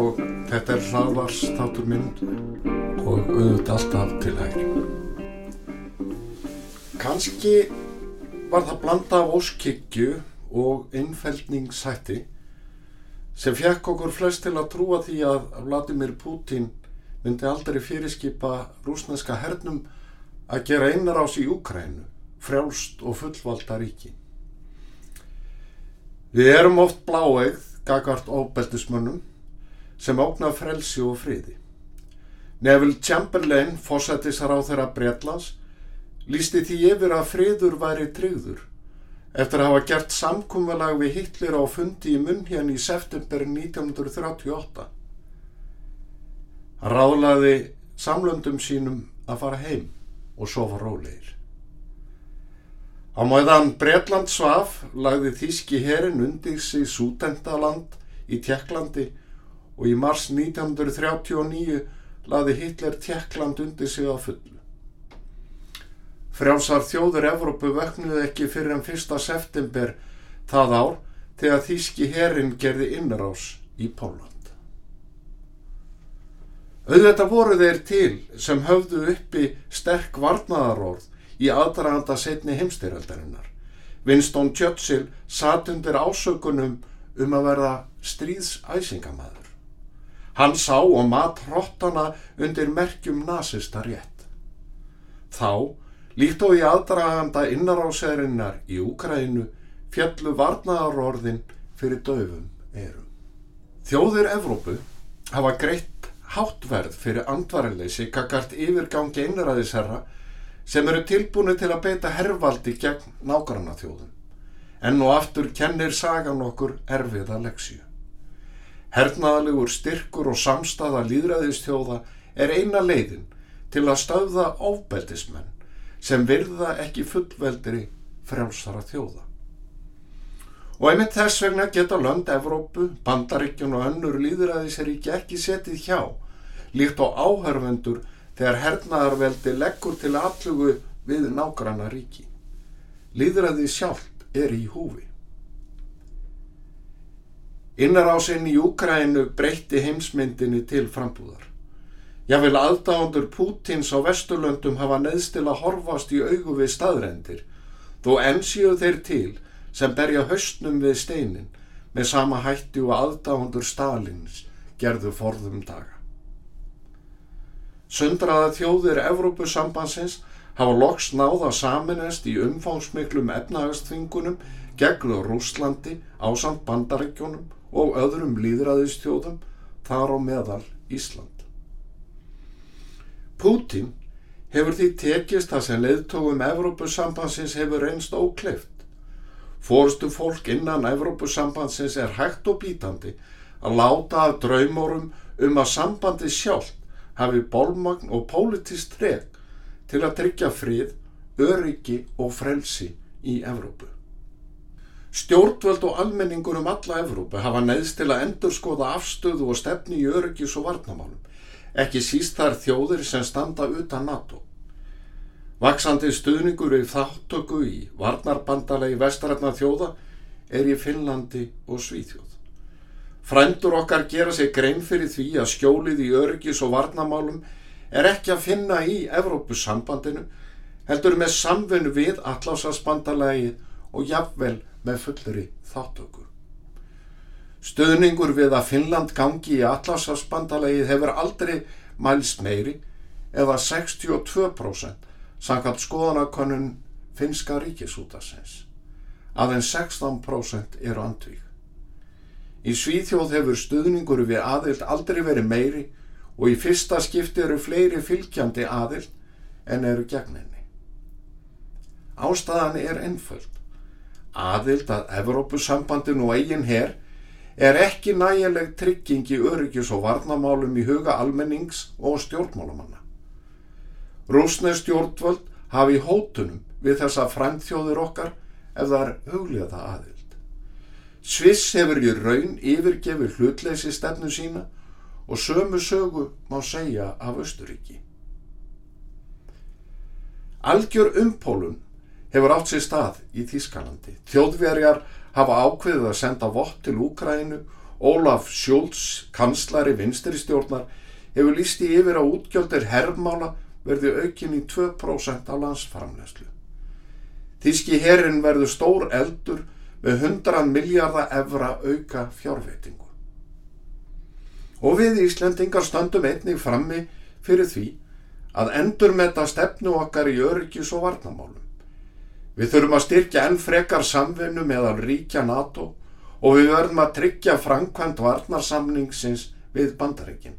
og þetta er hlaðvars þáttur minn og auðvitað alltaf til hægri. Kanski var það blanda af óskikju og innfældningshætti sem fekk okkur flest til að trúa því að Vladimir Putin myndi aldrei fyrirskipa rúsneska hernum að gera innarás í Úkrænu, frjálst og fullvalda ríki. Við erum oft bláeigð gagvart óbeldismönnum sem ógna frelsi og friði. Neville Chamberlain, fósættisar á þeirra Bretlands, lísti því yfir að friður væri tryggður eftir að hafa gert samkúmulag við Hitler á fundi í munn hérna í september 1938. Hann ráðlaði samlöndum sínum að fara heim og sofa rólegir. Á mæðan Bretland svaf lagði þíski herin undir sig Sútendaland í Tjekklandi og í mars 1939 lagði Hitler Tjekkland undir sig á fullu. Frjálsar þjóður Evrópu vöknuði ekki fyrir en 1. september það ár þegar þíski herin gerði innrás í Póland. Auðvitað voru þeir til sem höfðu uppi sterk varnaðaróð í aðdraganda setni heimstyrjaldarinnar. Winston Churchill satt undir ásökunum um að verða stríðsæsingamæður. Hann sá og mat hrottana undir merkjum nazista rétt. Þá, líkt og í aðdraganda innaráserinnar í Úkrænu, fjallu varnaðarorðin fyrir döfum erum. Þjóðir Evrópu hafa greitt háttverð fyrir andvarileysi kakart yfirgangi einræðisherra sem eru tilbúinu til að beita hervaldi gegn nágranna þjóðum. Enn og aftur kennir sagan okkur erfiða leksju. Hernaðalegur styrkur og samstaða líðræðistjóða er eina leiðin til að stöðða ofbeldismenn sem virða ekki fullveldri frjálsara þjóða. Og einmitt þess vegna geta lönd Evrópu, Bandaríkjun og önnur líðræðiseríki ekki setið hjá, líkt á áhörvendur þegar hernaðarveldi leggur til allugu við nágranna ríki. Líðræði sjálft er í húfi. Innarásinn í Úkrænu breytti heimsmyndinni til frambúðar. Jável aðdáðandur Pútins á Vesturlöndum hafa neðst til að horfast í augu við staðrendir, þó ensíu þeir til sem berja höstnum við steinin með sama hætti og aðdáðandur Stalins gerðu forðum daga. Sundraða þjóðir Evrópusambansins hafa loks náða saminest í umfánsmiklum efnahagstvingunum gegn Rúslandi, ásand bandarækjunum og öðrum líðræðistjóðum þar á meðal Ísland. Pútin hefur því tekist það sem leiðtógum Evrópusambansins hefur reynst ókleift. Fórstu fólk innan Evrópusambansins er hægt og bítandi að láta af draumórum um að sambandi sjálf hafi bólmagn og pólitist treg til að tryggja frið, öryggi og frelsi í Evrópu. Stjórnvöld og almenningur um alla Evrópu hafa neðst til að endurskoða afstöðu og stefni í öryggis og varnamálum, ekki síst þar þjóðir sem standa utan NATO. Vaksandi stuðningur við þáttöku í varnarbandalegi vestarætna þjóða er í Finnlandi og Svíþjóð. Frændur okkar gera sig grein fyrir því að skjólið í öryggis og varnamálum er ekki að finna í Evrópusambandinu, heldur með samfunnu við allásasbandalagi og jafnvel með fullri þáttöku. Stöðningur við að Finnland gangi í allásasbandalagi hefur aldrei mælst meiri eða 62% samkvæmt skoðanakonun finska ríkisútasins. Aðeins 16% eru andvík. Í Svíþjóð hefur stuðningur við aðild aldrei verið meiri og í fyrsta skipti eru fleiri fylgjandi aðild en eru gegn henni. Ástæðan er einföld. Aðild að Evrópusambandin og eigin herr er ekki nægileg trygging í öryggis og varnamálum í huga almennings og stjórnmálamanna. Rúsnesk stjórnvöld hafi hótunum við þessa frændþjóðir okkar ef það er hugliða aðild. Sviss hefur í raun yfirgefið hlutleysi stefnu sína og sömu sögu má segja af Östuríki. Algjör umpólun hefur átt sér stað í Þískalandi. Þjóðverjar hafa ákveðið að senda vott til Úkrænu. Ólaf Schultz, kanslari vinstristjórnar, hefur lísti yfir að útgjöldir herrmála verði aukin í 2% af landsframlegslu. Þíski herrin verður stór eldur með 100 miljardar evra auka fjárveitingu. Og við Íslendingar stöndum einnig frammi fyrir því að endur með þetta stefnu okkar í öryggis og varnamálum. Við þurfum að styrkja enn frekar samvinnu meðal ríkja NATO og við verðum að tryggja framkvæmt varnarsamningsins við bandaríkin.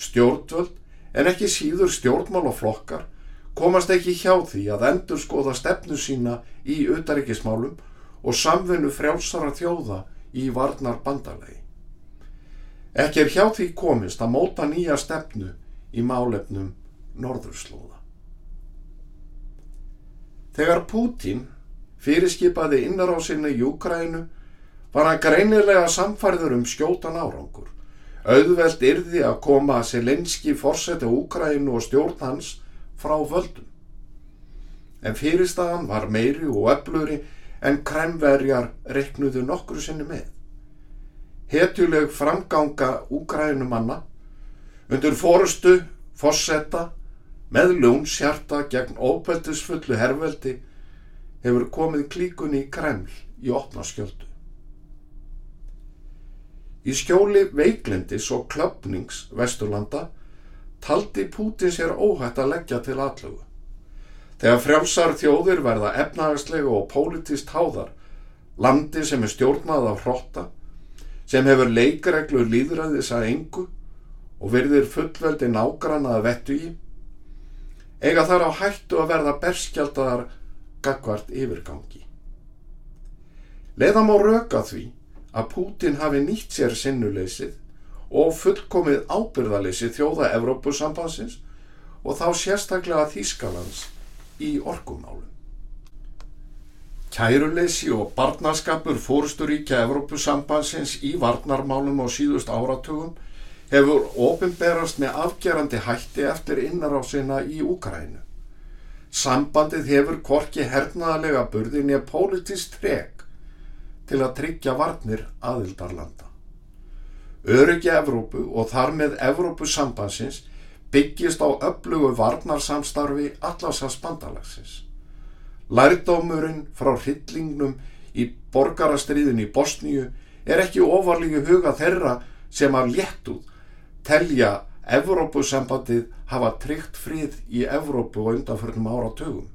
Stjórnvöld en ekki síður stjórnmál og flokkar komast ekki hjá því að endur skoða stefnu sína í utaríkismálum og samvinnu frjálsara þjóða í varnar bandalegi. Ekki er hjá því komist að móta nýja stefnu í málefnum norðurslóða. Þegar Pútín fyrirskipaði innarásinni Júkrænu var hann greinilega samfærður um skjótan árangur. Auðveld yrði að koma að Selenski fórseti Úkrænu og stjórn hans frá völdum. En fyrirstaðan var meiri og öfluri en kremverjar reknuðu nokkru sinni með. Hetjuleg framganga Úkrænumanna undir fórustu fórseta með ljónshjarta gegn óbeltisfullu herrveldi hefur komið klíkunni í Kreml í opna skjöldu. Í skjóli veiklindis og klöpnings Vesturlanda taldi Pútin sér óhætt að leggja til aðlögu. Þegar frjálsar þjóðir verða efnahagslega og pólitist háðar, landi sem er stjórnað af hrotta, sem hefur leikreglur líðræðis að engu og verðir fullveldi nágrannaða vettu í, eiga þar á hættu að verða berskjaldar gagvart yfirgangi. Leða má röka því að Pútin hafi nýtt sér sinnuleysið og fullkomið ábyrðaleysi þjóða Evrópusambansins og þá sérstaklega Þýskalands í orkumálum. Kæruleysi og barnaskapur fórusturíkja Evrópusambansins í varnarmálum á síðust áratugum hefur ofinberast með afgerandi hætti eftir innarásina í Úkrænu. Sambandið hefur korki hernaðalega burðin eða politist treg til að tryggja varnir aðildarlanda. Öryggi Evrópu og þar með Evrópusambansins byggist á öflugu varnarsamstarfi allarsans bandalagsins. Lærdómurinn frá hryllingnum í borgarastriðin í Bosníu er ekki ofarlíku huga þeirra sem af léttuð telja Evrópusambandið hafa tryggt frið í Evrópu og undanförnum áratugum.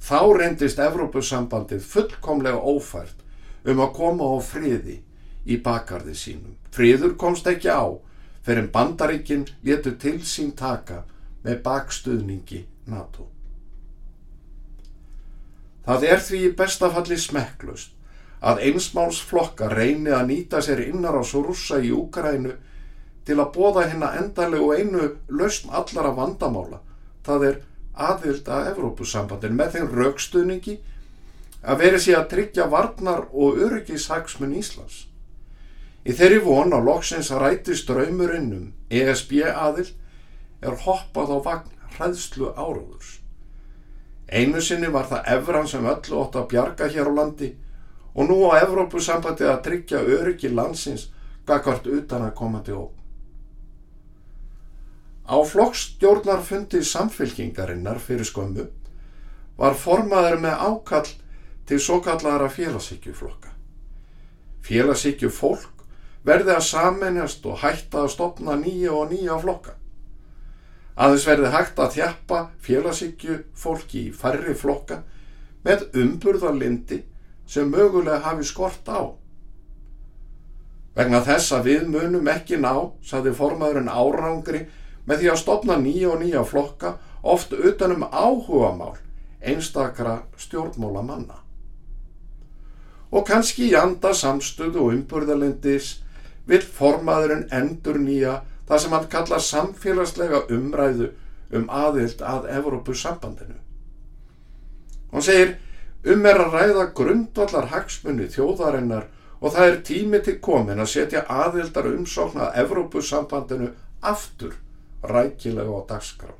Þá reyndist Evrópusambandið fullkomlega ófært um að koma á friði í bakarði sínum. Friður komst ekki á fyrir bandaríkinn letu til sín taka með bakstuðningi NATO. Það er því í bestafalli smekklust að einsmálsflokka reyni að nýta sér innar á svo rússa í Úkrænu til að bóða hérna endarlegu einu lausn allara vandamála. Það er aðvild að Evrópusambandin með þeim raukstuðningi að veri sér að tryggja varnar og öryggishagsmun Íslands. Í þeirri von á loksins ræti ströymurinn um ESB aðil er hoppað á vagn hræðslu áráðurs. Einu sinni var það Evran sem öllu ótt að bjarga hér á landi og nú á Evrópusambandið að tryggja öryggi landsins gagvart utan að koma til óg. Á flokkstjórnarfundi samfélkingarinnar fyrir skömmu var formaður með ákall til svo kallara félagsíkjuflokka. Félagsíkju fólk verði að samennjast og hætta að stopna nýja og nýja flokka. Aðeins verði hægt að þjappa félagsíkju fólki í færri flokka með umburðarlindi sem mögulega hafi skort á. Vegna þess að við munum ekki ná, saði formaðurinn árangri með því að stopna nýja og nýja flokka oft utanum áhugamál einstakra stjórnmóla manna. Og kannski í anda samstöðu og umburðarlindis vil formaðurinn endur nýja það sem hann kallar samfélagslega umræðu um aðild að Evrópusambandinu. Hann segir, Um er að ræða grundvallar hagsmunni þjóðarinnar og það er tími til komin að setja aðildar umsókn að Evrópusambandinu aftur rækilega á dagskrá.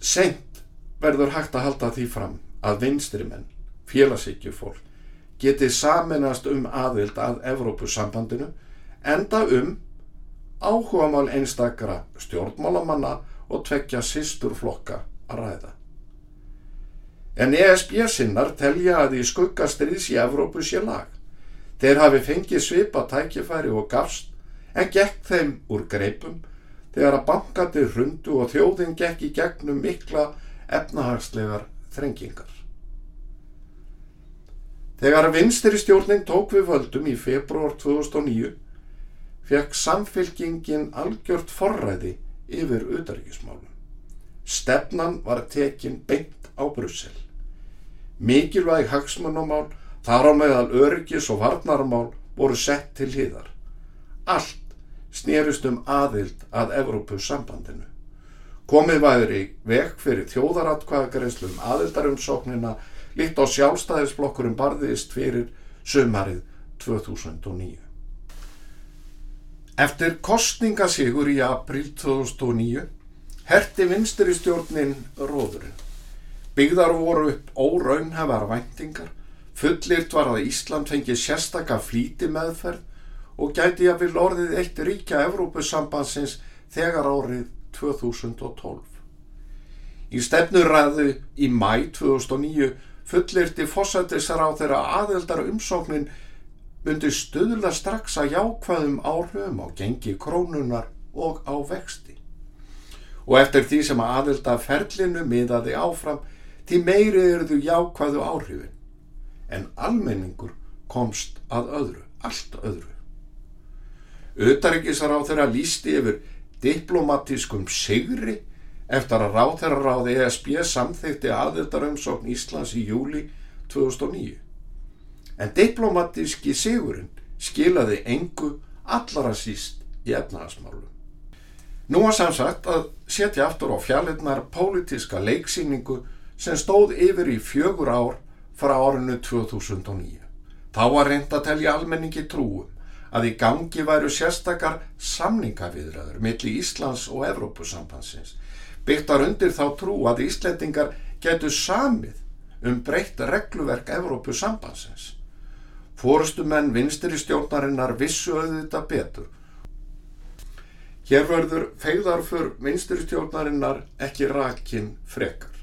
Seint verður hægt að halda því fram að vinstrimenn, félagsíkjufólk, getið saminast um aðild að Evrópusambandinu enda um áhugamál einstakra stjórnmálamanna og tvekja sýsturflokka að ræða. En ESB sinnar telja að í skuggastriðs í Evrópu sé lag. Þeir hafi fengið svipa tækifæri og gafst en gekk þeim úr greipum þegar að bankandi hrundu og þjóðin gekk í gegnum mikla efnahagslegar þrengingar. Þegar vinstri stjórnin tók við völdum í februar 2009 fekk samfylkingin algjört forræði yfir auðarikismálum. Stefnan var tekin beint á Brussel. Mikilvæg hagsmunumál, þar á meðal öryggis og varnarmál voru sett til hliðar. Allt snerist um aðild að Evrópusambandinu. Komið væri vekk fyrir þjóðaratkvæðagreifslum aðildarumsóknina líkt á sjálfstæðisblokkurum barðist fyrir sömarið 2009. Eftir kostningasíkur í april 2009 herti vinstri stjórnin róðurinn. Byggðar voru upp óraunhefar væntingar, fullirt var að Ísland fengi sérstakka flíti meðferð og gæti að vil orðið eitt ríkja Evrópusambansins þegar árið 2012. Í stefnuræðu í mæ 2009 fullirti fósættisar á þeirra aðeldara umsóknin myndi stuðla strax að jákvæðum áhrifum á gengi krónunar og á vexti. Og eftir því sem aðelda ferlinu miðaði áfram, því meiri eru þú jákvæðu áhrifin. En almenningur komst að öðru, allt öðru. Ötaríkisar á þeirra lísti yfir diplomatískum sigri eftir að ráþæraráði ESB samþykti aðeldarumsókn Íslands í júli 2009. En diplomatíski sigurinn skilaði engu allara síst í efnaðasmálum. Nú var samsagt að setja aftur á fjallinnar pólitíska leiksýningu sem stóð yfir í fjögur ár frá árinu 2009. Þá var reynd að telja almenningi trúum að í gangi væru sérstakar samningaviðræður millir Íslands og Evrópusambansins byggtar undir þá trú að Íslendingar getur samið um breytt regluverk Evrópusambansins. Fórustu menn vinstir í stjórnarinnar vissu auðvita betur. Hér verður fegðarfur vinstir í stjórnarinnar ekki rakin frekar.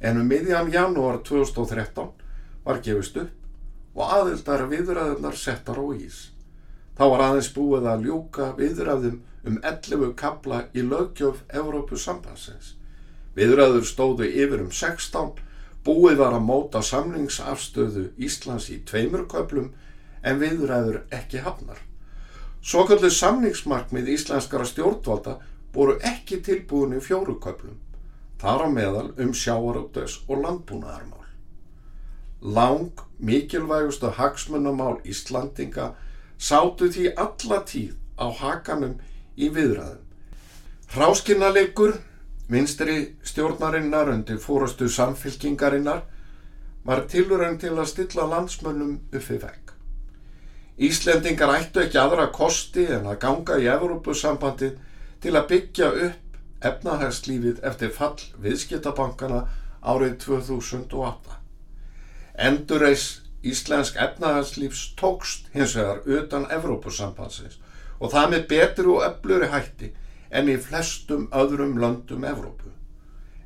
En um miðjan janúar 2013 var gefist upp og aðildar viðræðunar settar á ís. Þá var aðeins búið að ljúka viðræðum um 11 kabla í lögjöf Evrópusambansins. Viðræður stóðu yfir um 16, búið var að móta samlingsafstöðu Íslands í tveimur köplum en viðræður ekki hafnar. Svoköldu samlingsmarkmið íslenskara stjórnvalda voru ekki tilbúin í fjóru köplum, þar á meðal um sjáarútes og landbúnaðarmál. Lang mikilvægustu hagsmunamál Íslandinga sátu því alla tíð á hakanum í viðræðum. Hráskinnalegur, vinstri stjórnarinnar undir fórastu samfylkingarinnar, var tilurinn til að stilla landsmönnum uppi vekk. Íslendingar ættu ekki aðra kosti en að ganga í Evrópusambandið til að byggja upp efnahagslífið eftir fall viðskiptabankana árið 2008. Endurreis Íslensk efnahagslífs tókst hins vegar utan Evrópusambansins og það með betur og öfluri hætti en í flestum öðrum löndum Evrópu.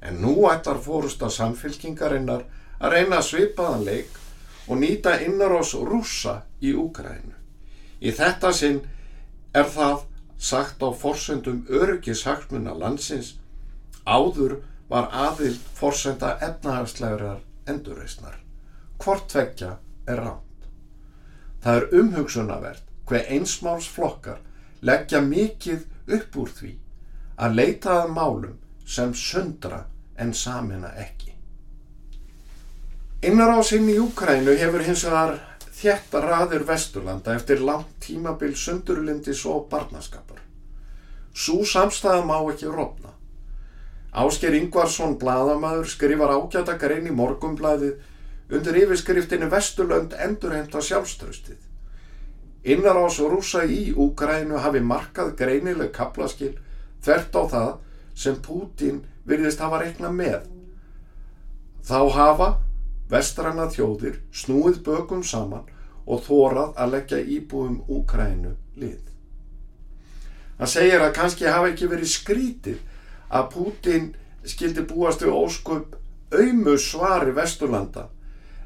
En nú ætlar fórusta samfylkingarinnar að reyna að svipaðan leik og nýta innarós rúsa í Úkrænu. Í þetta sinn er það sagt á forsendum öryggishagsmuna landsins áður var aðild forsenda efnahagslegurar endurreysnar. Hvort vekja er ránt. Það er umhugsunavert hver einsmáls flokkar leggja mikið upp úr því að leitaða málum sem sundra en samina ekki. Innar á sinni í Úkrænu hefur hins vegar þjætta raður Vesturlanda eftir langt tímabil sundurlindis og barnaskapar. Sú samstæða má ekki rópna. Ásker Ingvarsson bladamæður skrifar ágæta grein í morgumblæðið undir yfirskriftinni Vesturlönd endurheimta sjálfströstið. Innar ás rúsa í Úgrænu hafi markað greinileg kaplaskil þvert á það sem Pútin virðist hafa reikna með. Þá hafa vestræna þjóðir snúið bökum saman og þórað að leggja íbúum Úgrænu lið. Hann segir að kannski hafa ekki verið skrítið að Pútin skildi búast við óskup aumu svari Vesturlanda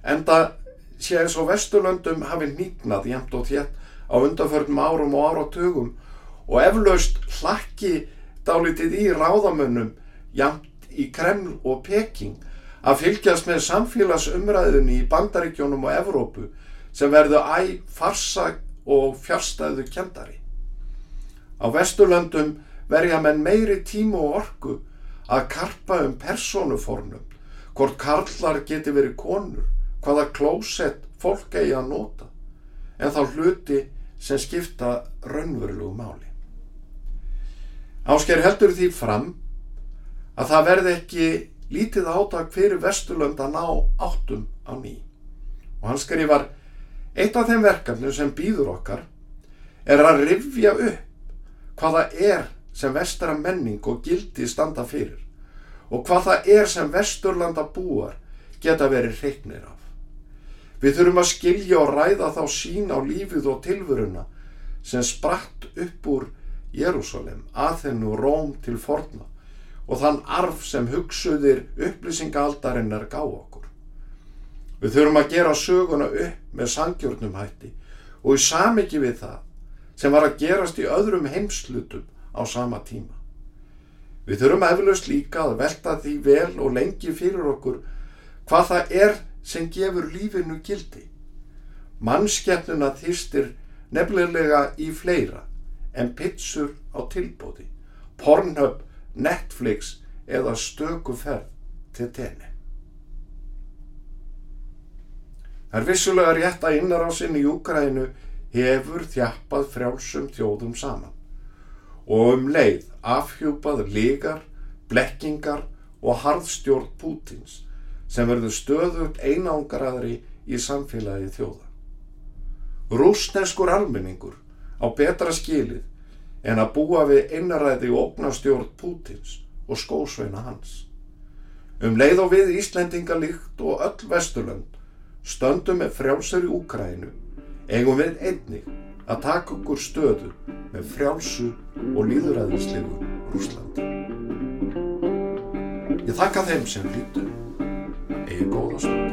en það sé eins og Vesturlandum hafi nýgnað jæmt og þétt á undanförnum árum og áratugum og eflaust hlakki dálitið í ráðamönnum jæmt í Kreml og Peking að fylgjast með samfélagsumræðunni í Bandaríkjónum og Evrópu sem verðu æg farsa og fjárstæðu kjendari. Á Vesturlöndum verja menn meiri tíma og orku að karpa um personufornum, hvort karlar geti verið konur, hvaða klósett fólk eigi að nota, en þá hluti sem skipta raunverulegu máli. Ásker heldur því fram að það verði ekki lítið átak fyrir Vesturlönd að ná áttum á ný. Og hann skrifar, eitt af þeim verkefnum sem býður okkar er að rifja upp hvað það er sem vestara menning og gildi standa fyrir og hvað það er sem vesturlanda búar geta verið hreiknir af. Við þurfum að skilja og ræða þá sín á lífið og tilvöruna sem spratt upp úr Jérúsalem, Aþennu Róm til forna og þann arf sem hugsuðir upplýsingaldarinnar gá okkur. Við þurfum að gera söguna upp með sangjörnum hætti og í samiki við það sem var að gerast í öðrum heimslutum á sama tíma. Við þurfum eflaust líka að velta því vel og lengi fyrir okkur hvað það er sem gefur lífinu gildi. Mannskeppnuna þýstir nefnilega í fleira en pitsur á tilbóti, Pornhub, Netflix eða stökuferð til tenni. Það er vissulega rétt að innarásin í Júkrænu hefur þjappað frjálsum þjóðum saman og um leið afhjúpað lígar, blekkingar og harðstjórn Pútins sem verður stöðugt einangaraðri í samfélagi þjóða. Rúsneskur almenningur á betra skilið en að búa við einaræði og ógnastjórn Pútins og skósveina hans. Um leið og við Íslendinga líkt og öll Vesturlönd stöndum með frjálsar í Úkrænu eigum við einnig að taka okkur stöðu með frjálsu og líðuræðislegu Rúslandi. Ég þakka þeim sem hlýttu, eigi góða.